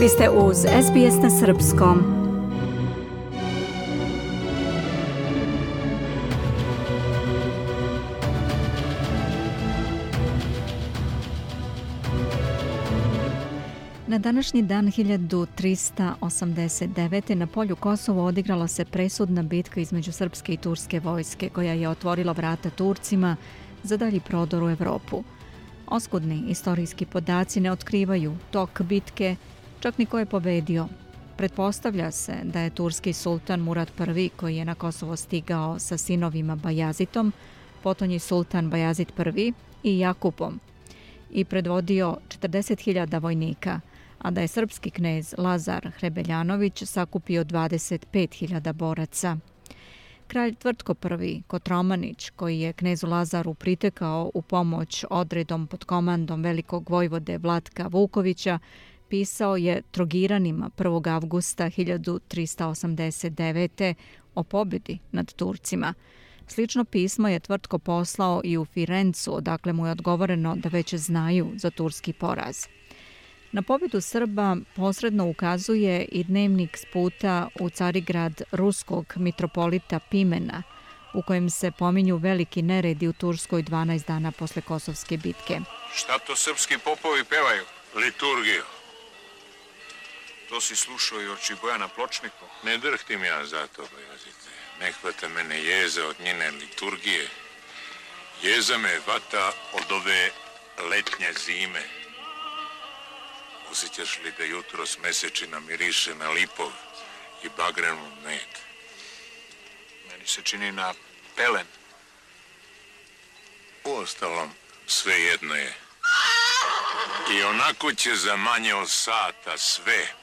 Vi ste uz SBS na Srpskom. Na današnji dan 1389. na polju Kosovo odigrala se presudna bitka između srpske i turske vojske koja je otvorila vrata Turcima za dalji prodor u Evropu. Oskudni istorijski podaci ne otkrivaju tok bitke, čak niko je pobedio. Pretpostavlja se da je turski sultan Murad I koji je na Kosovo stigao sa sinovima Bajazitom, potonji sultan Bajazit I i Jakupom i predvodio 40.000 vojnika, a da je srpski knez Lazar Hrebeljanović sakupio 25.000 boraca. Kralj Tvrtko I, Kotromanić, koji je knezu Lazaru pritekao u pomoć odredom pod komandom velikog vojvode Vlatka Vukovića, pisao je Trogiranima 1. avgusta 1389. o pobjedi nad Turcima. Slično pismo je Tvrtko poslao i u Firencu, odakle mu je odgovoreno da već znaju za turski poraz. Na pobjedu Srba posredno ukazuje i dnevnik sputa u Carigrad ruskog mitropolita Pimena, u kojem se pominju veliki neredi u Turskoj 12 dana posle Kosovske bitke. Šta to srpski popovi pevaju? Liturgiju. To si slušao i oči Bojana Pločniku? Ne drhtim ja za to, Bojazite. Ne hvata mene jeza od njene liturgije. Jeza me vata od ove letnje zime. Osjećaš li da jutro s mesečina miriše na lipov i bagrenu med? Meni se čini na pelen. U ostalom, sve jedno je. I onako će za manje od sata sve.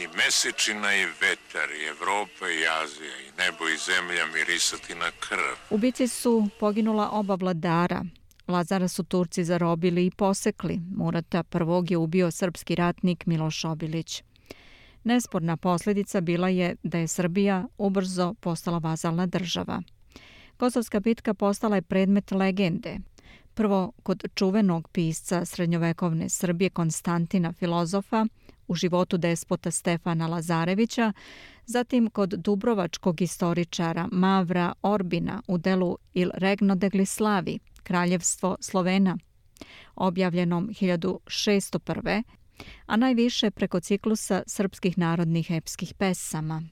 I mesečina i vetar, i Evropa i Azija, i nebo i zemlja mirisati na krv. U bici su poginula oba vladara, Lazara su Turci zarobili i posekli. Murata prvog je ubio srpski ratnik Miloš Obilić. Nesporna posljedica bila je da je Srbija ubrzo postala vazalna država. Kosovska bitka postala je predmet legende. Prvo kod čuvenog pisca srednjovekovne Srbije Konstantina Filozofa u životu despota Stefana Lazarevića, zatim kod dubrovačkog istoričara Mavra Orbina u delu Il Regno de Glislavi – Kraljevstvo Slovena, objavljenom 1601. a najviše preko ciklusa srpskih narodnih epskih pesama.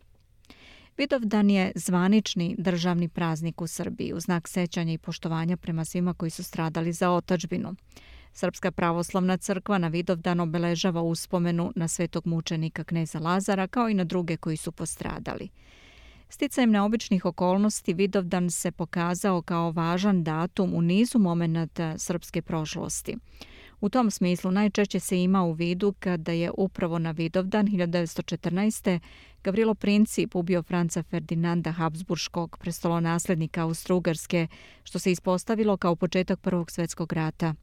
Vidovdan je zvanični državni praznik u Srbiji u znak sećanja i poštovanja prema svima koji su stradali za otačbinu. Srpska pravoslavna crkva na Vidovdan obeležava uspomenu na svetog mučenika kneza Lazara kao i na druge koji su postradali. Sticajem neobičnih okolnosti Vidovdan se pokazao kao važan datum u nizu momenata srpske prošlosti. U tom smislu najčešće se ima u vidu kada je upravo na Vidovdan 1914. Gavrilo Princip ubio Franca Ferdinanda Habsburškog prestolonaslednika Austro-Ugarske, što se ispostavilo kao početak Prvog svjetskog rata.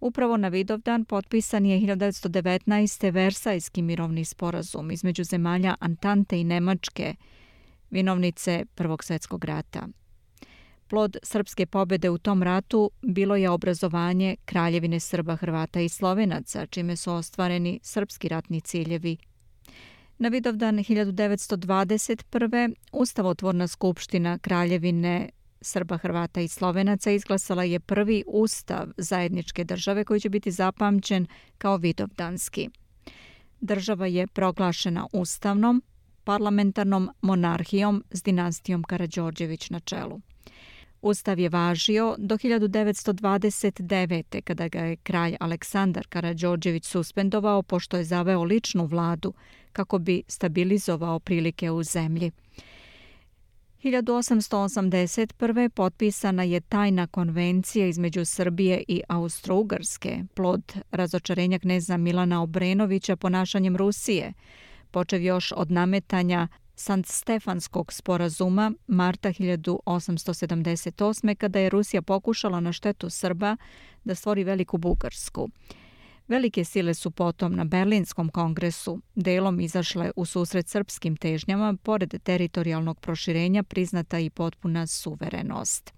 Upravo na Vidovdan potpisan je 1919. Versajski mirovni sporazum između zemalja Antante i Nemačke – vinovnice Prvog svjetskog rata. Plod srpske pobede u tom ratu bilo je obrazovanje Kraljevine Srba, Hrvata i Slovenaca, čime su ostvareni srpski ratni ciljevi. Na Vidovdan 1921. Ustavotvorna skupština Kraljevine Srba, Hrvata i Slovenaca izglasala je prvi ustav zajedničke države koji će biti zapamćen kao Vidovdanski. Država je proglašena ustavnom, parlamentarnom monarhijom s dinastijom Karađorđević na čelu. Ustav je važio do 1929. kada ga je kralj Aleksandar Karađorđević suspendovao pošto je zaveo ličnu vladu kako bi stabilizovao prilike u zemlji. 1881. potpisana je tajna konvencija između Srbije i Austro-Ugarske, plod razočarenja kneza Milana Obrenovića ponašanjem Rusije, počev još od nametanja Sant Stefanskog sporazuma marta 1878. kada je Rusija pokušala na štetu Srba da stvori Veliku Bugarsku. Velike sile su potom na Berlinskom kongresu delom izašle u susret srpskim težnjama, pored teritorijalnog proširenja priznata i potpuna suverenost.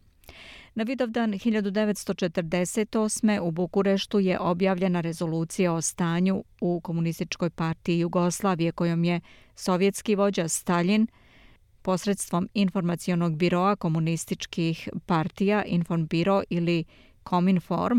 Na Vidovdan 1948. u Bukureštu je objavljena rezolucija o stanju u Komunističkoj partiji Jugoslavije kojom je sovjetski vođa Stalin posredstvom informacionog biroa komunističkih partija Informbiro ili Kominform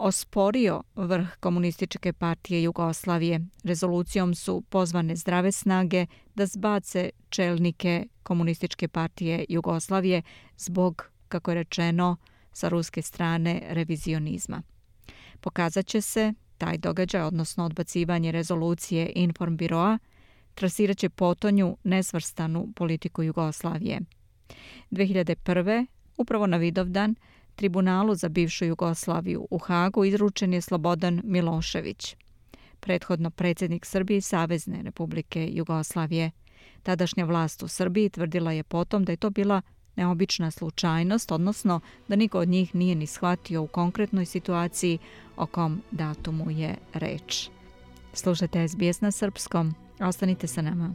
osporio vrh komunističke partije Jugoslavije. Rezolucijom su pozvane zdrave snage da zbace čelnike komunističke partije Jugoslavije zbog kako je rečeno, sa ruske strane revizionizma. Pokazat će se taj događaj, odnosno odbacivanje rezolucije Informbiroa, Biroa, će potonju nesvrstanu politiku Jugoslavije. 2001. upravo na Vidovdan, tribunalu za bivšu Jugoslaviju u Hagu izručen je Slobodan Milošević, prethodno predsjednik Srbije i Savezne republike Jugoslavije. Tadašnja vlast u Srbiji tvrdila je potom da je to bila neobična slučajnost, odnosno da niko od njih nije ni shvatio u konkretnoj situaciji o kom datumu je reč. Slušajte SBS na srpskom, ostanite sa nama.